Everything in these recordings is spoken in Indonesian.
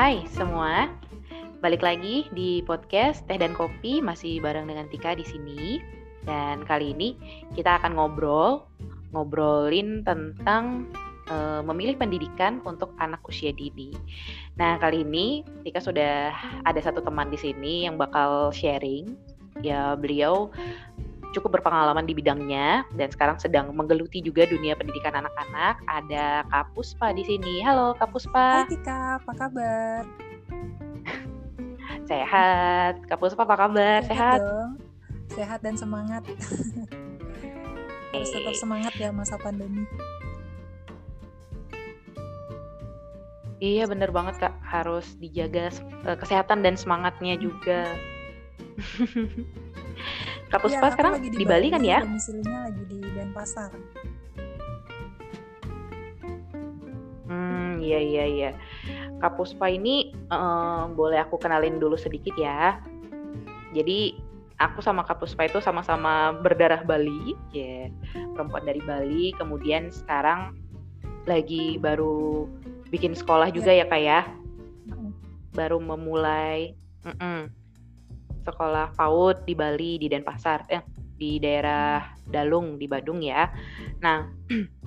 Hai semua, balik lagi di podcast Teh dan Kopi masih bareng dengan Tika di sini. Dan kali ini kita akan ngobrol, ngobrolin tentang uh, memilih pendidikan untuk anak usia dini. Nah kali ini Tika sudah ada satu teman di sini yang bakal sharing. Ya beliau cukup berpengalaman di bidangnya dan sekarang sedang menggeluti juga dunia pendidikan anak-anak. Ada Kak Puspa di sini. Halo Kak Puspa. Hai Tika, apa kabar? Sehat. Kak Puspa apa kabar? Sehat, Sehat? dong. Sehat dan semangat. Harus tetap semangat ya masa pandemi. Iya bener banget kak, harus dijaga uh, kesehatan dan semangatnya juga. Kak Puspa ya, sekarang di, di Bali, kan ya? Domisilinya lagi di Denpasar. Hmm, iya iya iya. Kak Puspa ini uh, boleh aku kenalin dulu sedikit ya. Jadi aku sama Kak Puspa itu sama-sama berdarah Bali, ya yeah. perempuan dari Bali. Kemudian sekarang lagi baru bikin sekolah juga ya, ya kak ya. Baru memulai. Mm -mm sekolah PAUD di Bali di Denpasar eh di daerah Dalung di Badung ya. Nah,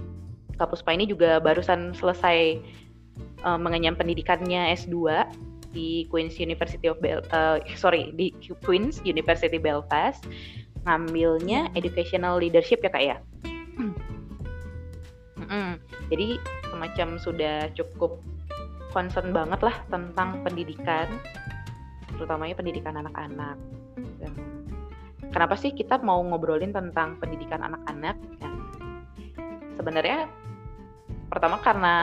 Kak Puspa ini juga barusan selesai uh, mengenyam pendidikannya S2 di Queen's University of Bel uh, sorry di Queen's University Belfast ngambilnya educational leadership ya kak ya. Jadi semacam sudah cukup concern banget lah tentang pendidikan terutamanya pendidikan anak-anak. Kenapa sih kita mau ngobrolin tentang pendidikan anak-anak? Ya, sebenarnya pertama karena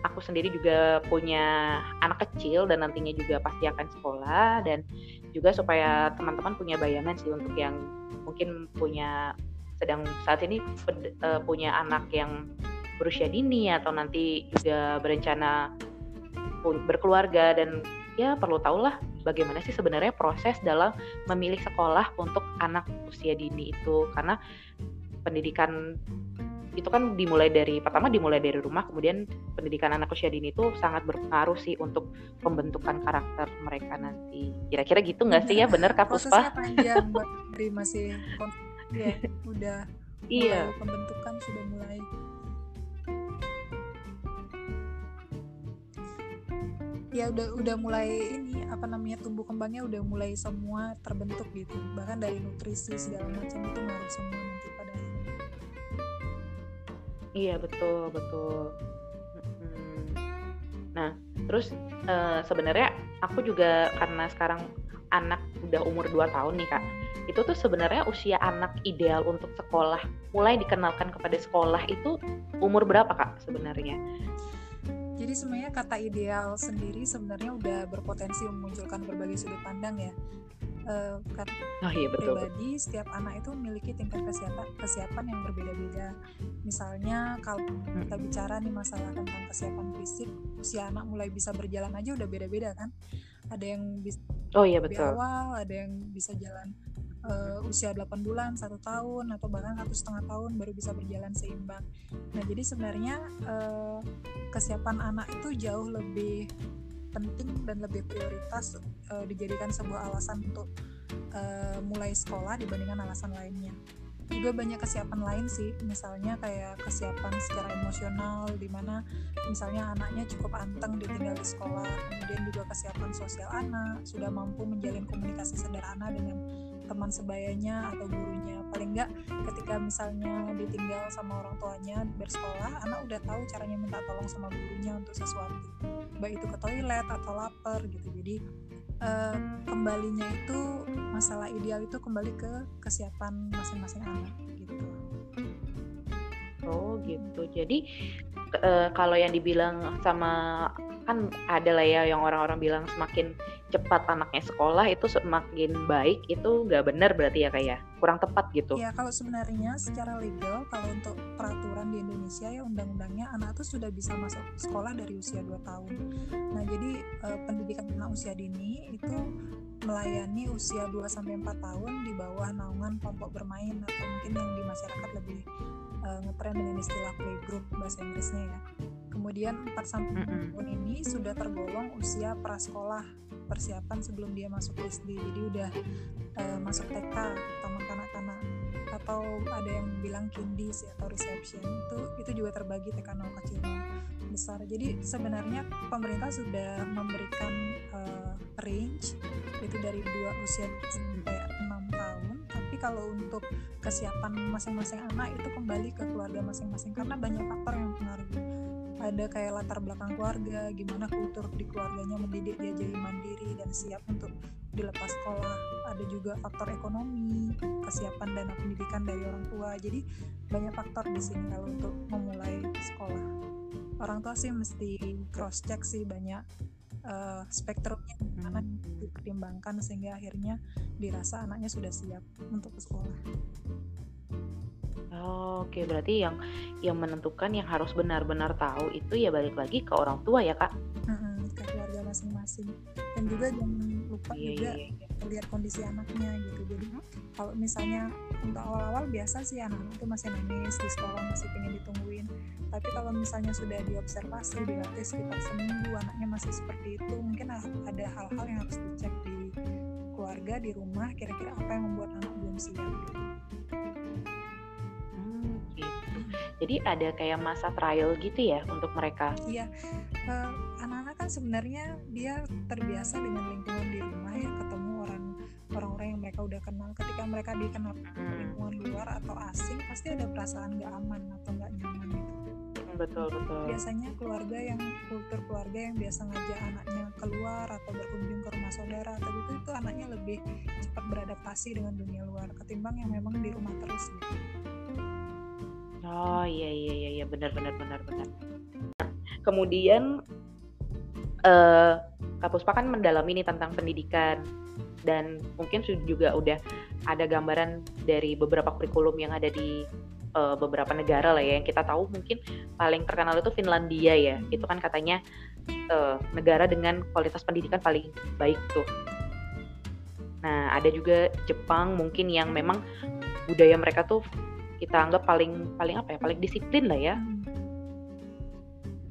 aku sendiri juga punya anak kecil dan nantinya juga pasti akan sekolah dan juga supaya teman-teman punya bayangan sih untuk yang mungkin punya sedang saat ini uh, punya anak yang berusia dini atau nanti juga berencana berkeluarga dan ya perlu tahu lah bagaimana sih sebenarnya proses dalam memilih sekolah untuk anak usia dini itu? Karena pendidikan itu kan dimulai dari pertama dimulai dari rumah kemudian pendidikan anak usia dini itu sangat berpengaruh sih untuk pembentukan karakter mereka nanti. Kira-kira gitu nggak sih ya? Bener kak Puspa? Prosesnya panjang dari masih ya udah iya. pembentukan sudah mulai ya udah udah mulai ini apa namanya tumbuh kembangnya udah mulai semua terbentuk gitu. Bahkan dari nutrisi segala macam itu ngaruh semua nanti pada akhirnya. Iya betul betul. Nah terus uh, sebenarnya aku juga karena sekarang anak udah umur 2 tahun nih kak itu tuh sebenarnya usia anak ideal untuk sekolah mulai dikenalkan kepada sekolah itu umur berapa kak sebenarnya jadi sebenarnya kata ideal sendiri sebenarnya udah berpotensi memunculkan berbagai sudut pandang ya. Uh, oh, iya, betul. pribadi setiap anak itu memiliki tingkat kesiapan kesiapan yang berbeda-beda. Misalnya kalau kita bicara nih masalah tentang kesiapan fisik, usia anak mulai bisa berjalan aja udah beda-beda kan. Ada yang bisa oh, iya, betul. awal, ada yang bisa jalan uh, usia 8 bulan, satu tahun atau bahkan satu setengah tahun baru bisa berjalan seimbang. Nah jadi sebenarnya uh, kesiapan anak itu jauh lebih penting dan lebih prioritas uh, dijadikan sebuah alasan untuk uh, mulai sekolah dibandingkan alasan lainnya juga banyak kesiapan lain sih misalnya kayak kesiapan secara emosional di mana misalnya anaknya cukup anteng ditinggal di sekolah kemudian juga kesiapan sosial anak sudah mampu menjalin komunikasi sederhana dengan teman sebayanya atau gurunya. Paling enggak ketika misalnya ditinggal sama orang tuanya bersekolah anak udah tahu caranya minta tolong sama gurunya untuk sesuatu. Baik itu ke toilet atau lapar gitu. Jadi uh, kembalinya itu masalah ideal itu kembali ke kesiapan masing-masing anak gitu. Oh gitu. Jadi uh, kalau yang dibilang sama kan ada lah ya yang orang-orang bilang semakin cepat anaknya sekolah itu semakin baik itu nggak benar berarti ya kayak ya? kurang tepat gitu. Ya kalau sebenarnya secara legal kalau untuk peraturan di Indonesia ya undang-undangnya anak itu sudah bisa masuk sekolah dari usia 2 tahun. Nah jadi eh, pendidikan anak usia dini itu melayani usia 2 sampai 4 tahun di bawah naungan kelompok bermain atau mungkin yang di masyarakat lebih uh, ngetren dengan istilah playgroup bahasa Inggrisnya ya Kemudian 4 sampai tahun ini sudah tergolong usia prasekolah persiapan sebelum dia masuk SD. Jadi udah uh, masuk TK, taman kanak-kanak atau ada yang bilang kindis atau reception itu itu juga terbagi TK 0 kecil 0 besar. Jadi sebenarnya pemerintah sudah memberikan uh, range itu dari dua usia sampai enam tahun. Tapi kalau untuk kesiapan masing-masing anak itu kembali ke keluarga masing-masing karena banyak faktor yang mempengaruhi ada kayak latar belakang keluarga gimana kultur di keluarganya mendidik dia jadi mandiri dan siap untuk dilepas sekolah. Ada juga faktor ekonomi kesiapan dana pendidikan dari orang tua. Jadi banyak faktor di sini kalau untuk memulai sekolah. Orang tua sih mesti cross check sih banyak uh, spektrumnya mana hmm. dipertimbangkan sehingga akhirnya dirasa anaknya sudah siap untuk ke sekolah Oh, Oke, berarti yang yang menentukan yang harus benar-benar tahu itu ya balik lagi ke orang tua ya kak? Mm-mm, ke keluarga masing-masing. Dan juga jangan lupa Iya juga iya iya. lihat kondisi anaknya gitu. Jadi kalau misalnya untuk awal-awal biasa sih anak-anak itu masih nangis di sekolah masih pengen ditungguin. Tapi kalau misalnya sudah diobservasi dilatih sekitar seminggu anaknya masih seperti itu, mungkin ada hal-hal yang harus dicek di keluarga di rumah. Kira-kira apa yang membuat anak belum siap? Gitu. Jadi ada kayak masa trial gitu ya untuk mereka. Iya, uh, anak-anak kan sebenarnya dia terbiasa dengan lingkungan di rumah ya, ketemu orang orang-orang yang mereka udah kenal. Ketika mereka dikenal hmm. lingkungan luar atau asing, pasti ada perasaan gak aman atau gak nyaman gitu. Hmm, betul betul. Biasanya keluarga yang kultur keluarga yang biasa ngajak anaknya keluar atau berkunjung ke rumah saudara atau itu itu anaknya lebih cepat beradaptasi dengan dunia luar ketimbang yang memang di rumah terus gitu. Oh iya iya iya iya benar benar benar benar. Kemudian uh, Kak kan mendalami nih tentang pendidikan dan mungkin juga udah ada gambaran dari beberapa kurikulum yang ada di uh, beberapa negara lah ya. Yang kita tahu mungkin paling terkenal itu Finlandia ya. Itu kan katanya uh, negara dengan kualitas pendidikan paling baik tuh. Nah ada juga Jepang mungkin yang memang budaya mereka tuh kita anggap paling paling apa ya paling disiplin lah ya.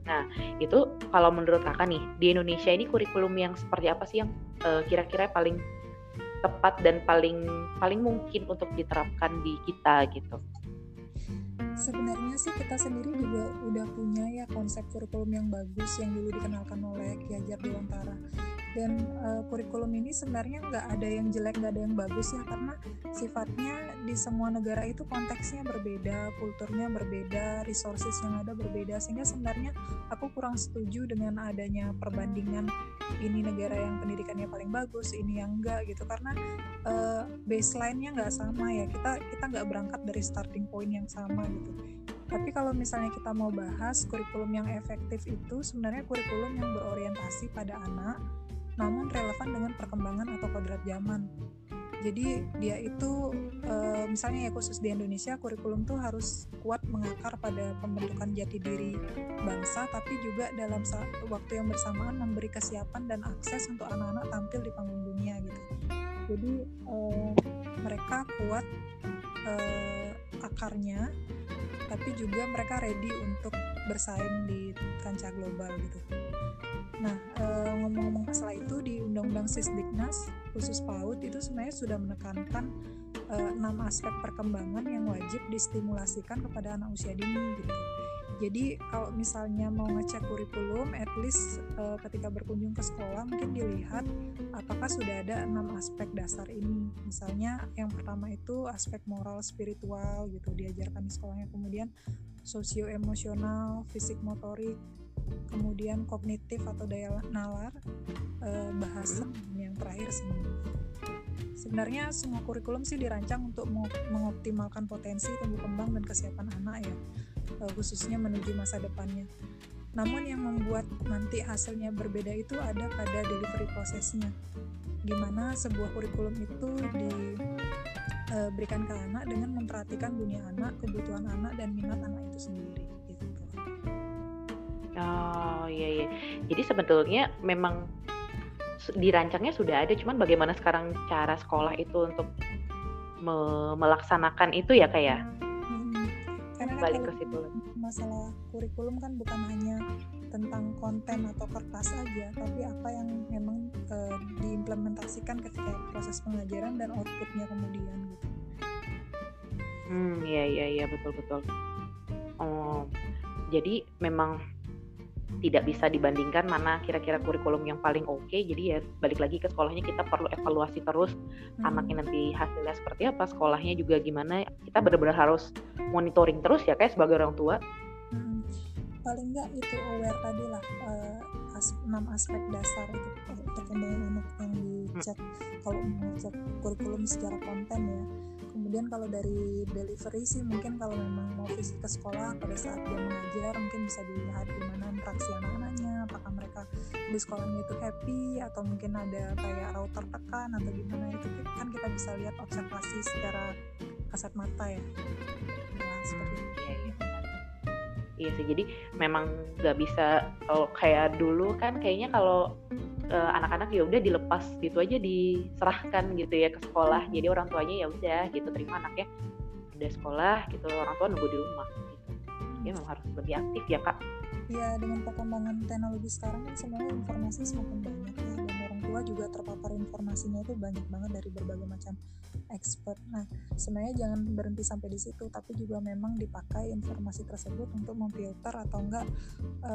Nah itu kalau menurut kakak nih di Indonesia ini kurikulum yang seperti apa sih yang uh, kira-kira paling tepat dan paling paling mungkin untuk diterapkan di kita gitu sebenarnya sih kita sendiri juga udah punya ya konsep kurikulum yang bagus yang dulu dikenalkan oleh Ki Hajar Dewantara. Dan uh, kurikulum ini sebenarnya nggak ada yang jelek nggak ada yang bagus ya karena sifatnya di semua negara itu konteksnya berbeda kulturnya berbeda resources yang ada berbeda. Sehingga sebenarnya aku kurang setuju dengan adanya perbandingan ini negara yang pendidikannya paling bagus ini yang enggak gitu. Karena uh, baseline-nya nggak sama ya. Kita kita nggak berangkat dari starting point yang sama gitu. Tapi kalau misalnya kita mau bahas kurikulum yang efektif itu sebenarnya kurikulum yang berorientasi pada anak namun relevan dengan perkembangan atau kodrat zaman. Jadi dia itu e, misalnya ya khusus di Indonesia kurikulum tuh harus kuat mengakar pada pembentukan jati diri bangsa tapi juga dalam waktu yang bersamaan memberi kesiapan dan akses untuk anak-anak tampil di panggung dunia gitu. Jadi e, mereka kuat e, akarnya tapi juga mereka ready untuk bersaing di kancah global gitu. Nah, eh, ngomong-ngomong masalah itu di Undang-Undang Sisdiknas khusus PAUD itu sebenarnya sudah menekankan eh, enam aspek perkembangan yang wajib distimulasikan kepada anak usia dini gitu. Jadi kalau misalnya mau ngecek kurikulum, at least uh, ketika berkunjung ke sekolah mungkin dilihat apakah sudah ada enam aspek dasar ini. Misalnya yang pertama itu aspek moral spiritual gitu diajarkan di sekolahnya, kemudian sosio emosional, fisik motorik, kemudian kognitif atau daya nalar, eh, bahasa, yang terakhir seni. Sebenarnya semua kurikulum sih dirancang untuk mengoptimalkan potensi tumbuh kembang dan kesiapan anak ya, eh, khususnya menuju masa depannya. Namun yang membuat nanti hasilnya berbeda itu ada pada delivery prosesnya, di mana sebuah kurikulum itu diberikan eh, ke anak dengan memperhatikan dunia anak, kebutuhan anak, dan minat anak itu sendiri. Oh iya iya. Jadi sebetulnya memang dirancangnya sudah ada, cuman bagaimana sekarang cara sekolah itu untuk me melaksanakan itu ya kayak? Ya? Hmm, karena kan balik ke situ masalah kurikulum kan bukan hanya tentang konten atau kertas aja tapi apa yang memang uh, diimplementasikan ketika proses pengajaran dan outputnya kemudian gitu hmm iya iya iya betul betul oh jadi memang tidak bisa dibandingkan mana kira-kira kurikulum yang paling oke okay. jadi ya balik lagi ke sekolahnya kita perlu evaluasi terus hmm. anaknya nanti hasilnya seperti apa sekolahnya juga gimana kita benar-benar harus monitoring terus ya kayak sebagai orang tua hmm. paling enggak itu aware tadi lah uh, as enam aspek dasar itu untuk anak yang dicek hmm. kalau mau cek kurikulum secara konten ya kemudian kalau dari delivery sih mungkin kalau memang mau visit ke sekolah pada saat dia mengajar mungkin bisa dilihat gimana interaksi anak-anaknya apakah mereka di sekolahnya itu happy atau mungkin ada kayak router tekan atau gimana. Itu kan kita bisa lihat observasi secara kasat mata ya. Nah, seperti itu iya, sih jadi memang nggak bisa kalau kayak dulu kan kayaknya kalau uh, anak-anak ya udah dilepas gitu aja diserahkan gitu ya ke sekolah. Jadi orang tuanya ya udah gitu terima anaknya udah sekolah gitu orang tua nunggu di rumah gitu. Ya memang harus lebih aktif ya kak. Ya dengan perkembangan teknologi sekarang kan sebenarnya informasi semakin banyak ya tua juga terpapar informasinya itu banyak banget dari berbagai macam expert. Nah, sebenarnya jangan berhenti sampai di situ, tapi juga memang dipakai informasi tersebut untuk memfilter atau enggak e,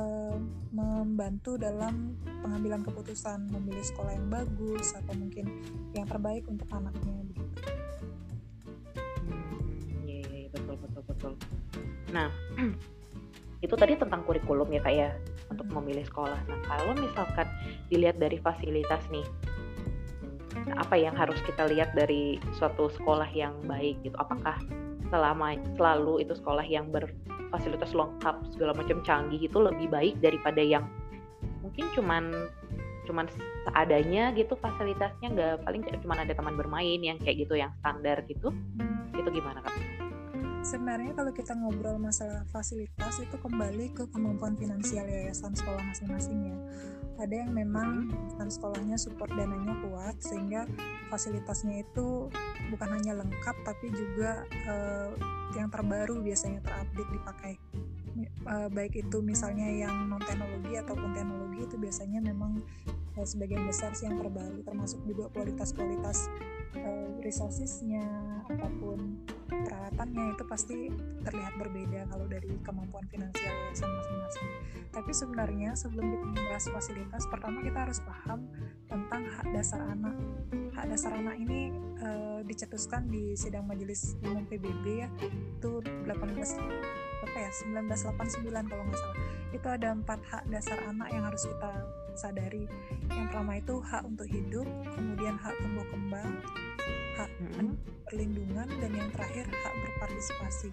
membantu dalam pengambilan keputusan memilih sekolah yang bagus atau mungkin yang terbaik untuk anaknya begitu. Hmm, iya, iya, iya betul betul betul. Nah, itu tadi tentang kurikulum ya kak ya untuk memilih sekolah. Nah kalau misalkan dilihat dari fasilitas nih, apa yang harus kita lihat dari suatu sekolah yang baik gitu? Apakah selama selalu itu sekolah yang berfasilitas lengkap segala macam canggih itu lebih baik daripada yang mungkin cuman cuman seadanya gitu fasilitasnya nggak paling cuman ada teman bermain yang kayak gitu yang standar gitu itu gimana kak? Sebenarnya kalau kita ngobrol masalah fasilitas itu kembali ke kemampuan finansial yayasan sekolah masing-masing ya. Ada yang memang yayasan sekolahnya support dananya kuat sehingga fasilitasnya itu bukan hanya lengkap tapi juga uh, yang terbaru biasanya terupdate dipakai uh, baik itu misalnya yang non teknologi ataupun teknologi itu biasanya memang uh, sebagian besar sih yang terbaru termasuk juga kualitas-kualitas uh, resourcesnya apa pun peralatannya itu pasti terlihat berbeda kalau dari kemampuan finansial yayasan masing-masing. Tapi sebenarnya sebelum kita membahas fasilitas, pertama kita harus paham tentang hak dasar anak. Hak dasar anak ini e, dicetuskan di sidang majelis umum PBB ya, itu 18 apa ya 1989 kalau nggak salah. Itu ada empat hak dasar anak yang harus kita sadari. Yang pertama itu hak untuk hidup, kemudian hak tumbuh kembang, hak perlindungan dan yang terakhir hak berpartisipasi.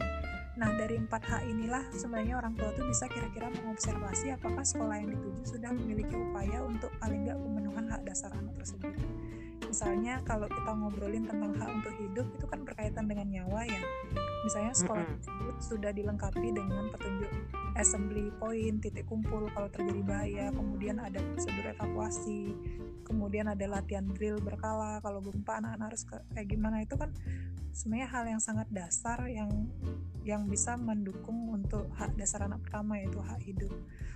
Nah dari empat hak inilah sebenarnya orang tua tuh bisa kira-kira mengobservasi apakah sekolah yang dituju sudah memiliki upaya untuk paling nggak pemenuhan hak dasar anak tersebut. Misalnya kalau kita ngobrolin tentang hak untuk hidup itu kan berkaitan dengan nyawa ya. Misalnya sekolah tersebut sudah dilengkapi dengan petunjuk assembly point, titik kumpul kalau terjadi bahaya, kemudian ada prosedur evakuasi, kemudian ada latihan drill berkala kalau gempa anak-anak harus kayak gimana itu kan sebenarnya hal yang sangat dasar yang yang bisa mendukung untuk hak dasar anak pertama yaitu hak hidup.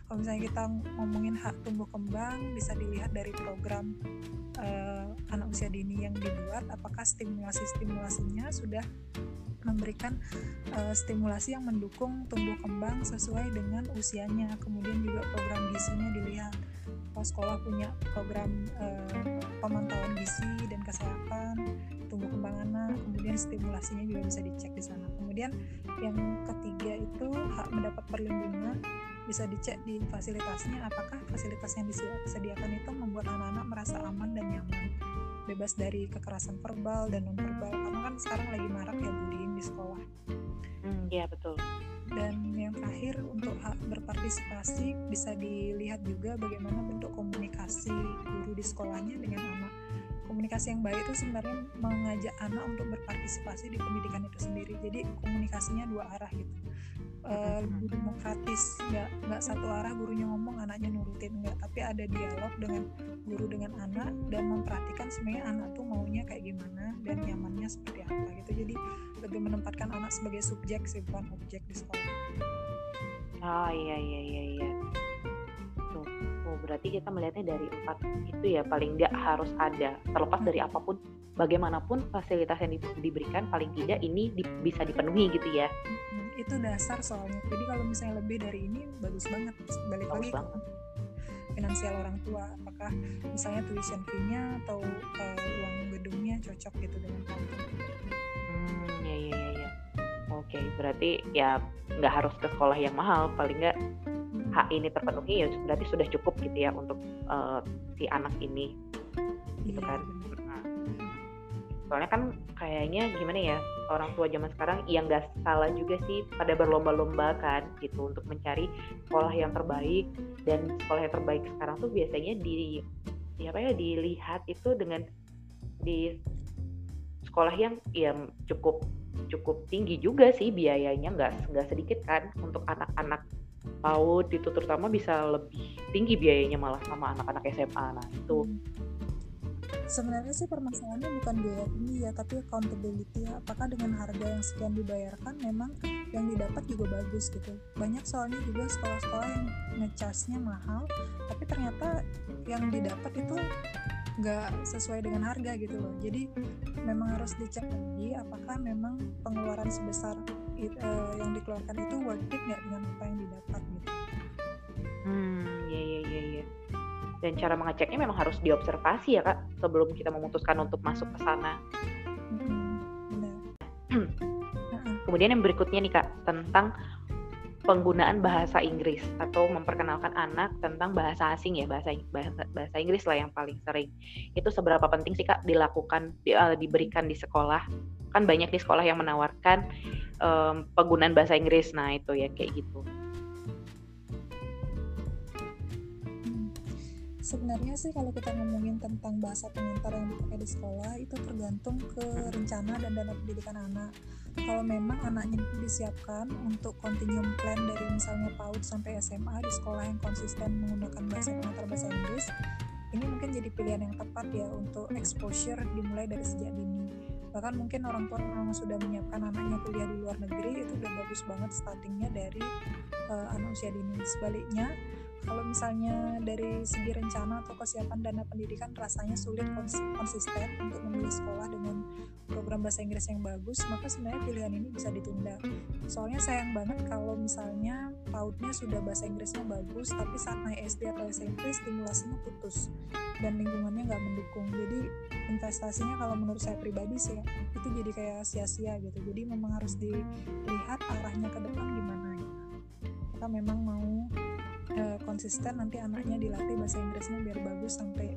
Kalau misalnya kita ngomongin hak tumbuh kembang bisa dilihat dari program uh, anak usia dini yang dibuat apakah stimulasi-stimulasinya sudah memberikan uh, stimulasi yang mendukung tumbuh kembang sesuai dengan usianya. Kemudian juga program gizinya dilihat. Apa sekolah punya program uh, pemantauan gizi dan kesehatan tumbuh kembang anak kemudian stimulasinya juga bisa dicek di sana. Kemudian yang ketiga itu hak mendapat perlindungan bisa dicek di fasilitasnya. Apakah fasilitas yang disediakan itu membuat anak-anak merasa aman dan nyaman bebas dari kekerasan verbal dan non verbal karena kan sekarang lagi marak ya bullying di sekolah. Hmm, ya betul. Dan yang terakhir untuk hak berpartisipasi bisa dilihat juga bagaimana bentuk komunikasi guru di sekolahnya dengan anak. Komunikasi yang baik itu sebenarnya mengajak anak untuk berpartisipasi di pendidikan itu sendiri. Jadi komunikasinya dua arah gitu. Uh, lebih demokratis nggak satu arah gurunya ngomong anaknya nurutin nggak. Tapi ada dialog dengan guru dengan anak dan memperhatikan sebenarnya anak tuh maunya kayak gimana dan nyamannya seperti apa gitu. Jadi lebih menempatkan anak sebagai subjek sih bukan objek di sekolah. Oh iya iya iya iya. Tuh oh berarti kita melihatnya dari empat itu ya paling nggak harus ada terlepas dari hmm. apa pun bagaimanapun fasilitas yang diberikan paling tidak ini di, bisa dipenuhi gitu ya. Hmm, itu dasar soalnya. Jadi kalau misalnya lebih dari ini bagus banget. Balik bagus lagi banget. finansial orang tua. Apakah misalnya tuition fee-nya atau uh, uang gedungnya cocok gitu dengan kamu hmm ya ya ya ya. Oke berarti ya nggak harus ke sekolah yang mahal. Paling nggak hak ini terpenuhi ya berarti sudah cukup gitu ya untuk uh, si anak ini. Gitu iya, kan soalnya kan kayaknya gimana ya orang tua zaman sekarang yang nggak salah juga sih pada berlomba-lomba kan gitu untuk mencari sekolah yang terbaik. Dan sekolah yang terbaik sekarang tuh biasanya di ya apa ya dilihat itu dengan di sekolah yang ya cukup cukup tinggi juga sih biayanya nggak nggak sedikit kan untuk anak-anak PAUD itu terutama bisa lebih tinggi biayanya malah sama anak-anak SMA nah itu sebenarnya sih permasalahannya bukan biaya tinggi ya tapi accountability ya. Apakah dengan harga yang sekian dibayarkan memang yang didapat juga bagus gitu. Banyak soalnya juga sekolah-sekolah yang ngecasnya mahal tapi ternyata yang didapat itu nggak sesuai dengan harga gitu loh. Jadi memang harus dicek lagi apakah memang pengeluaran sebesar it, uh, yang dikeluarkan itu worth it nggak dengan apa yang didapat dan cara mengeceknya memang harus diobservasi ya kak sebelum kita memutuskan untuk masuk ke sana. Kemudian yang berikutnya nih kak tentang penggunaan bahasa Inggris atau memperkenalkan anak tentang bahasa asing ya bahasa bahasa, bahasa Inggris lah yang paling sering. Itu seberapa penting sih kak dilakukan di, uh, diberikan di sekolah? Kan banyak di sekolah yang menawarkan um, penggunaan bahasa Inggris. Nah itu ya kayak gitu. Sebenarnya sih kalau kita ngomongin tentang bahasa pengantar yang dipakai di sekolah itu tergantung ke rencana dan dana pendidikan anak. Kalau memang anaknya disiapkan untuk continuum plan dari misalnya PAUD sampai SMA di sekolah yang konsisten menggunakan bahasa pengantar bahasa Inggris ini mungkin jadi pilihan yang tepat ya untuk exposure dimulai dari sejak dini. Bahkan mungkin orang tua yang sudah menyiapkan anaknya kuliah di luar negeri itu udah bagus banget startingnya dari uh, anak usia dini. Sebaliknya kalau misalnya dari segi rencana atau kesiapan dana pendidikan rasanya sulit konsisten untuk memilih sekolah dengan program bahasa Inggris yang bagus, maka sebenarnya pilihan ini bisa ditunda. Soalnya sayang banget kalau misalnya PAUD-nya sudah bahasa Inggrisnya bagus, tapi saat naik SD atau SMP stimulasinya putus dan lingkungannya nggak mendukung. Jadi investasinya kalau menurut saya pribadi sih itu jadi kayak sia-sia gitu. Jadi memang harus dilihat arahnya ke depan gimana ya. Kita memang mau uh, konsisten nanti anaknya dilatih bahasa Inggrisnya biar bagus sampai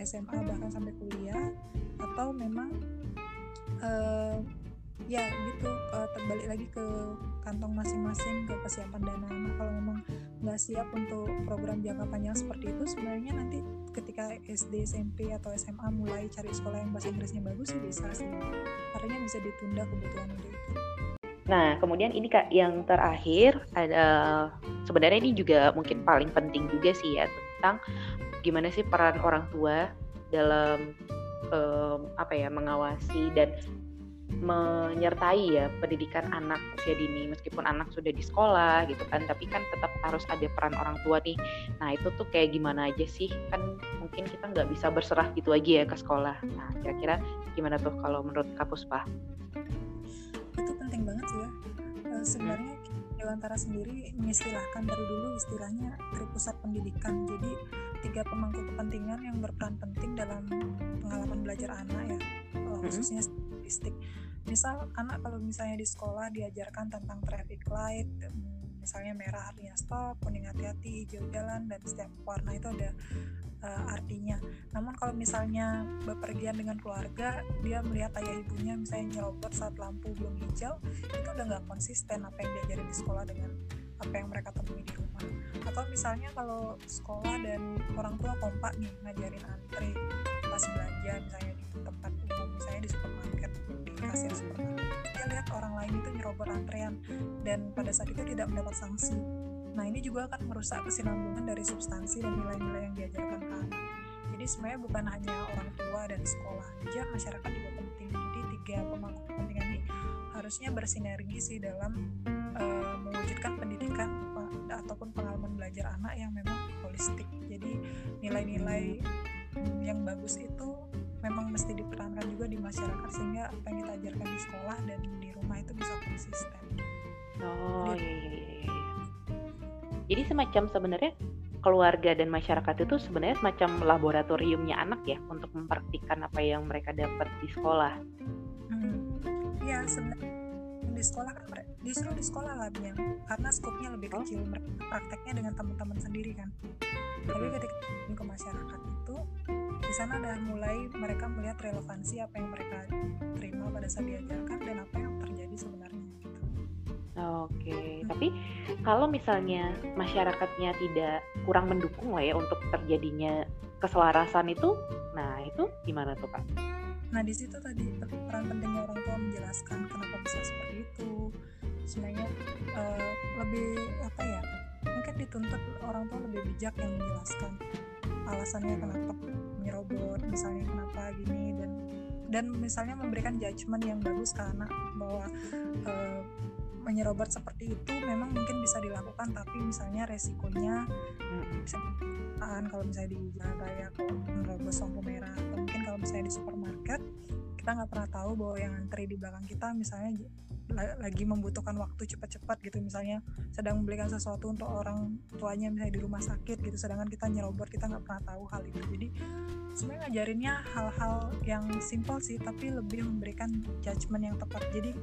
SMA bahkan sampai kuliah. Atau memang uh, ya gitu uh, terbalik lagi ke kantong masing-masing ke kesiapan dana. Anak kalau memang nggak siap untuk program jangka panjang seperti itu sebenarnya nanti ketika SD SMP atau SMA mulai cari sekolah yang bahasa Inggrisnya bagus sih bisa sih. Artinya bisa ditunda kebutuhan untuk itu Nah, kemudian ini Kak yang terakhir ada sebenarnya ini juga mungkin paling penting juga sih ya tentang gimana sih peran orang tua dalam um, apa ya mengawasi dan menyertai ya pendidikan anak usia dini. Meskipun anak sudah di sekolah gitu kan tapi kan tetap harus ada peran orang tua nih. Nah itu tuh kayak gimana aja sih? Kan mungkin kita nggak bisa berserah gitu aja ya ke sekolah. Nah kira-kira gimana tuh kalau menurut Kapus sebenarnya Dewantara sendiri mengistilahkan dari dulu istilahnya tripusat pendidikan. Jadi tiga pemangku kepentingan yang berperan penting dalam pengalaman belajar anak ya uh, khususnya statistik. Misal anak kalau misalnya di sekolah diajarkan tentang traffic light misalnya merah artinya stop kuning hati-hati hijau jalan dan setiap warna itu ada uh, artinya. Namun kalau misalnya bepergian dengan keluarga, dia melihat ayah ibunya misalnya nyerobot saat lampu belum hijau, itu udah nggak konsisten apa yang diajarin di sekolah dengan apa yang mereka temui di rumah. Atau misalnya kalau sekolah dan orang tua kompak nih ngajarin antri pas belanja misalnya di tempat umum, misalnya di supermarket, di kasir supermarket dia lihat orang lain itu nyerobot antrean dan pada saat itu tidak mendapat sanksi nah ini juga akan merusak kesinambungan dari substansi dan nilai-nilai yang diajarkan ke anak jadi sebenarnya bukan hanya orang tua dan sekolah aja masyarakat juga penting jadi tiga pemangku kepentingan ini harusnya bersinergi sih dalam uh, mewujudkan pendidikan ataupun pengalaman belajar anak yang memang holistik jadi nilai-nilai yang bagus itu memang mesti diperankan juga di masyarakat sehingga apa yang kita ajarkan di sekolah dan di rumah itu bisa konsisten. Oh iya iya iya. Iya. Jadi semacam sebenarnya keluarga dan masyarakat itu sebenarnya semacam laboratoriumnya anak ya untuk mempraktikkan apa yang mereka dapat di sekolah. Hmm. Ya sebenarnya di sekolah kan justru di sekolah labnya karena skopnya lebih oh. kecil mereka prakteknya dengan teman-teman sendiri kan. Tapi ketika ke masyarakat itu di sana udah mulai mereka melihat relevansi apa yang mereka terima pada saat diajarkan dan apa yang. Oke, okay. hmm. tapi kalau misalnya masyarakatnya tidak kurang mendukung lah ya untuk terjadinya keselarasan itu, nah itu gimana tuh kak? Nah di situ tadi peran pentingnya orang tua menjelaskan kenapa bisa seperti itu. Sebenarnya uh, lebih apa ya? Mungkin dituntut orang tua lebih bijak yang menjelaskan alasannya kenapa nyerobot misalnya kenapa gini dan dan misalnya memberikan judgement yang bagus karena bahwa uh, menyerobot seperti itu memang mungkin bisa dilakukan tapi misalnya resikonya bisa kalau misalnya di jalan raya kalau menerobos lampu merah. Atau mungkin kalau misalnya di supermarket kita nggak pernah tahu bahwa yang antri di belakang kita misalnya lagi membutuhkan waktu cepat-cepat gitu. Misalnya sedang membelikan sesuatu untuk orang tuanya misalnya di rumah sakit gitu sedangkan kita nyerobot kita nggak pernah tahu hal itu. Jadi sebenarnya ngajarinnya hal-hal yang simpel sih tapi lebih memberikan judgement yang tepat. Jadi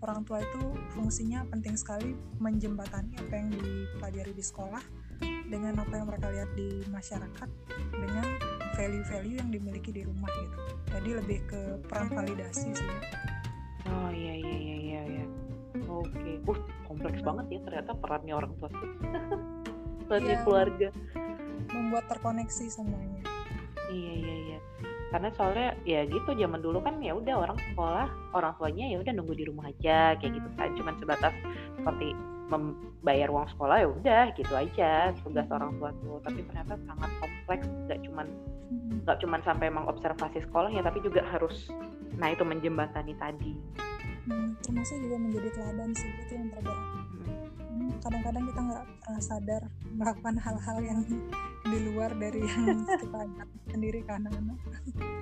orang tua itu fungsinya penting sekali menjembatani apa yang dipelajari di sekolah dengan apa yang mereka lihat di masyarakat dengan value-value yang dimiliki di rumah gitu. Jadi lebih ke peran validasi sih. Ya. oh iya iya iya iya ya. oke. Okay. uh kompleks banget ya ternyata perannya orang tua. Tuh perannya iya, keluarga. Membuat terkoneksi semuanya. Iya iya iya karena soalnya ya gitu zaman dulu kan ya udah orang sekolah orang tuanya ya udah nunggu di rumah aja kayak gitu kan. Cuman sebatas seperti membayar uang sekolah ya udah gitu aja tugas orang tua tuh. Tapi ternyata sangat kompleks nggak cuman nggak cuman sampai emang observasi sekolahnya tapi juga harus nah itu menjembatani tadi. Hmm, termasuk juga menjadi teladan sih itu yang terberat hmm, kadang-kadang kita nggak pernah sadar melakukan hal-hal yang di luar dari yang kita sendiri ke anak-anak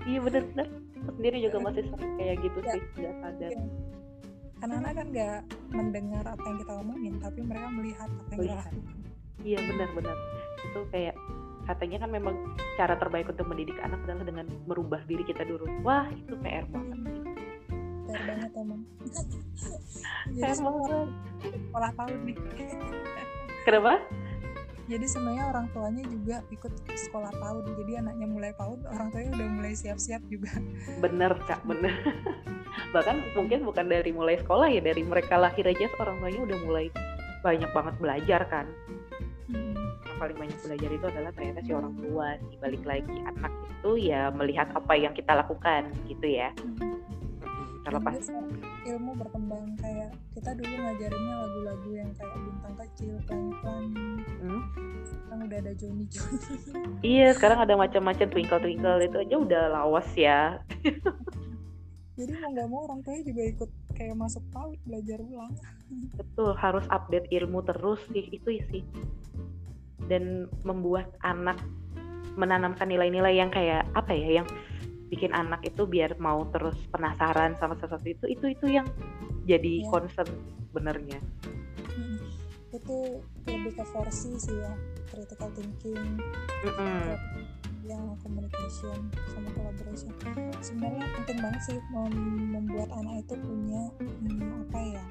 iya benar-benar sendiri juga masih sering kayak gitu ya, sih nggak sadar. Ya. anak-anak kan nggak mendengar apa yang kita omongin tapi mereka melihat apa yang melihat. kita lakukan. Iya benar-benar itu kayak katanya kan memang cara terbaik untuk mendidik anak adalah dengan merubah diri kita dulu. Wah itu PR banget. Sih PR banget emang. PR banget sekolah tahun nih. Kenapa? Jadi sebenarnya orang tuanya juga ikut sekolah PAUD. Jadi anaknya mulai PAUD orang tuanya udah mulai siap-siap juga. Bener kak bener. Bahkan mungkin bukan dari mulai sekolah ya dari mereka lahir aja orang tuanya udah mulai banyak banget belajar kan. Hmm. yang paling banyak belajar itu adalah ternyata si orang tua sih. Balik lagi anak itu ya melihat apa yang kita lakukan gitu ya. Hmm terlepas ilmu berkembang kayak kita dulu ngajarinnya lagu-lagu yang kayak bintang kecil pelan-pelan. Hmm? sekarang udah ada Johnny Johnny iya sekarang ada macam-macam twinkle twinkle itu aja udah lawas ya. Jadi mau nggak mau orang tuanya juga ikut kayak masuk paut belajar ulang. Betul harus update ilmu terus sih itu sih. Dan membuat anak menanamkan nilai-nilai yang kayak apa ya yang bikin anak itu biar mau terus penasaran sama sesuatu itu itu itu yang jadi ya. concern benernya hmm. itu lebih ke forsi sih ya critical thinking mm -hmm. yang communication sama collaboration sebenarnya penting banget sih mem membuat anak itu punya hmm, apa ya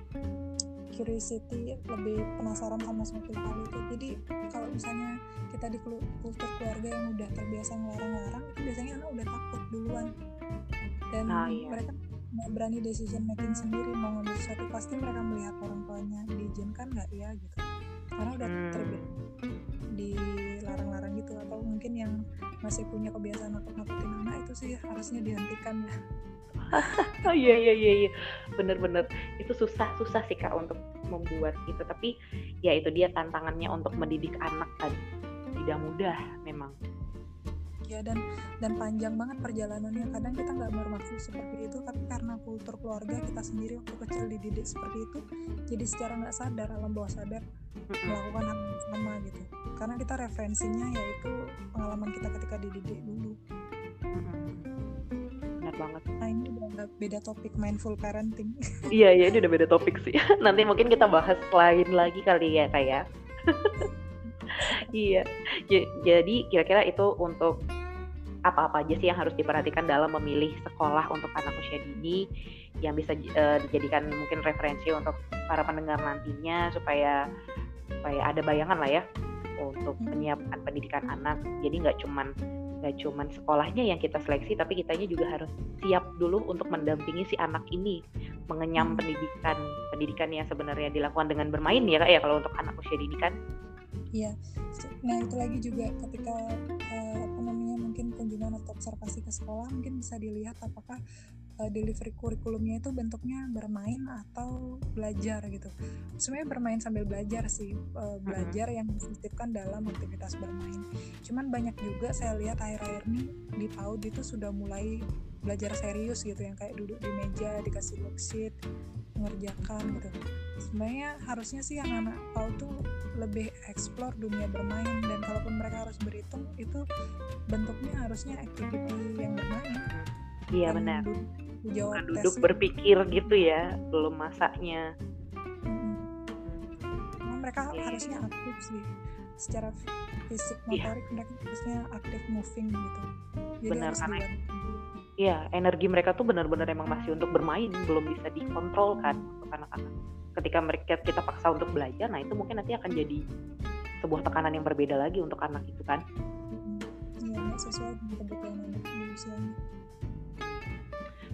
curiosity lebih penasaran sama suatu hal itu jadi kalau misalnya kita di kultur keluarga yang udah terbiasa ngelarang-larang itu biasanya anak udah takut duluan dan nah, iya. mereka nggak berani decision making sendiri mau ngambil sesuatu pasti mereka melihat orang tuanya diizinkan nggak ya gitu karena udah hmm. terbiasa dilarang-larang gitu atau mungkin yang masih punya kebiasaan nakut-nakutin anak itu sih harusnya dihentikan ya. Oh iya iya iya iya. Bener-bener itu susah susah sih kak untuk membuat itu tapi ya itu dia tantangannya untuk mendidik anak tadi. Tidak mudah memang ya dan dan panjang banget perjalanannya. Kadang kita nggak bermaksud seperti itu tapi karena kultur keluarga kita sendiri waktu kecil dididik seperti itu jadi secara nggak sadar alam bawah sadar melakukan hal yang sama gitu. Karena kita referensinya yaitu pengalaman kita ketika dididik dulu. Benar banget. Nah ini udah beda topik mindful parenting. Iya iya ini udah beda topik sih. Nanti mungkin kita bahas lain lagi kali ya kayak iya. Jadi kira-kira itu untuk apa-apa aja sih yang harus diperhatikan dalam memilih sekolah untuk anak usia dini yang bisa uh, dijadikan mungkin referensi untuk para pendengar nantinya supaya supaya ada bayangan lah ya untuk hmm. menyiapkan pendidikan anak jadi nggak cuman nggak cuman sekolahnya yang kita seleksi tapi kitanya juga harus siap dulu untuk mendampingi si anak ini mengenyam hmm. pendidikan pendidikan yang sebenarnya dilakukan dengan bermain ya kak ya kalau untuk anak usia dini kan Iya, nah itu lagi juga ketika kunjungan atau observasi ke sekolah mungkin bisa dilihat apakah uh, delivery kurikulumnya itu bentuknya bermain atau belajar gitu. Sebenarnya bermain sambil belajar sih, uh, belajar yang disisipkan dalam aktivitas bermain. Cuman banyak juga saya lihat akhir-akhir ini di PAUD itu sudah mulai belajar serius gitu yang kayak duduk di meja dikasih worksheet mengerjakan gitu sebenarnya harusnya sih yang anak PAUD tuh lebih explore dunia bermain dan kalaupun mereka harus berhitung itu bentuknya harusnya activity yang bermain iya benar bukan duduk berpikir gitu ya belum masaknya hmm. nah, mereka yeah. harusnya aktif sih secara fisik iya. motorik yeah. mereka harusnya aktif moving gitu jadi benar karena iya energi mereka tuh benar-benar emang masih untuk bermain belum bisa dikontrol kan untuk anak-anak ketika mereka kita paksa untuk belajar nah itu mungkin nanti akan jadi sebuah tekanan yang berbeda lagi untuk anak itu kan. Iya sesuai dengan kebutuhan anak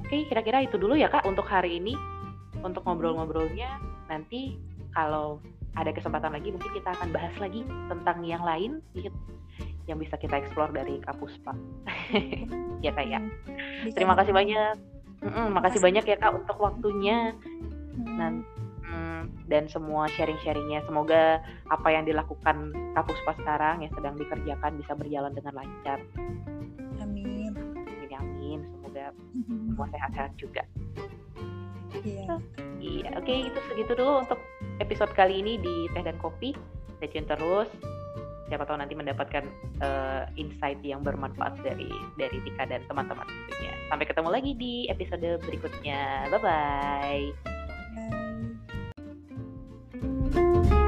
oke kira-kira itu dulu ya kak untuk hari ini. Untuk ngobrol-ngobrolnya nanti kalau ada kesempatan lagi mungkin kita akan bahas lagi tentang yang lain yang bisa kita eksplor dari kapus pak ya kak ya terima kasih banyak mm -mm, makasih banyak ya kak untuk waktunya nanti dan semua sharing-sharingnya. Semoga apa yang dilakukan Kapuspa sekarang yang sedang dikerjakan bisa berjalan dengan lancar. Amin. Amin, amin. Semoga semua sehat-sehat juga. Iya. Iya, oke okay, itu segitu dulu untuk episode kali ini di Teh dan Kopi. Stay tune terus. Siapa tahu nanti mendapatkan uh, insight yang bermanfaat dari dari Tika dan teman-teman tentunya. Sampai ketemu lagi di episode berikutnya. Bye bye. You.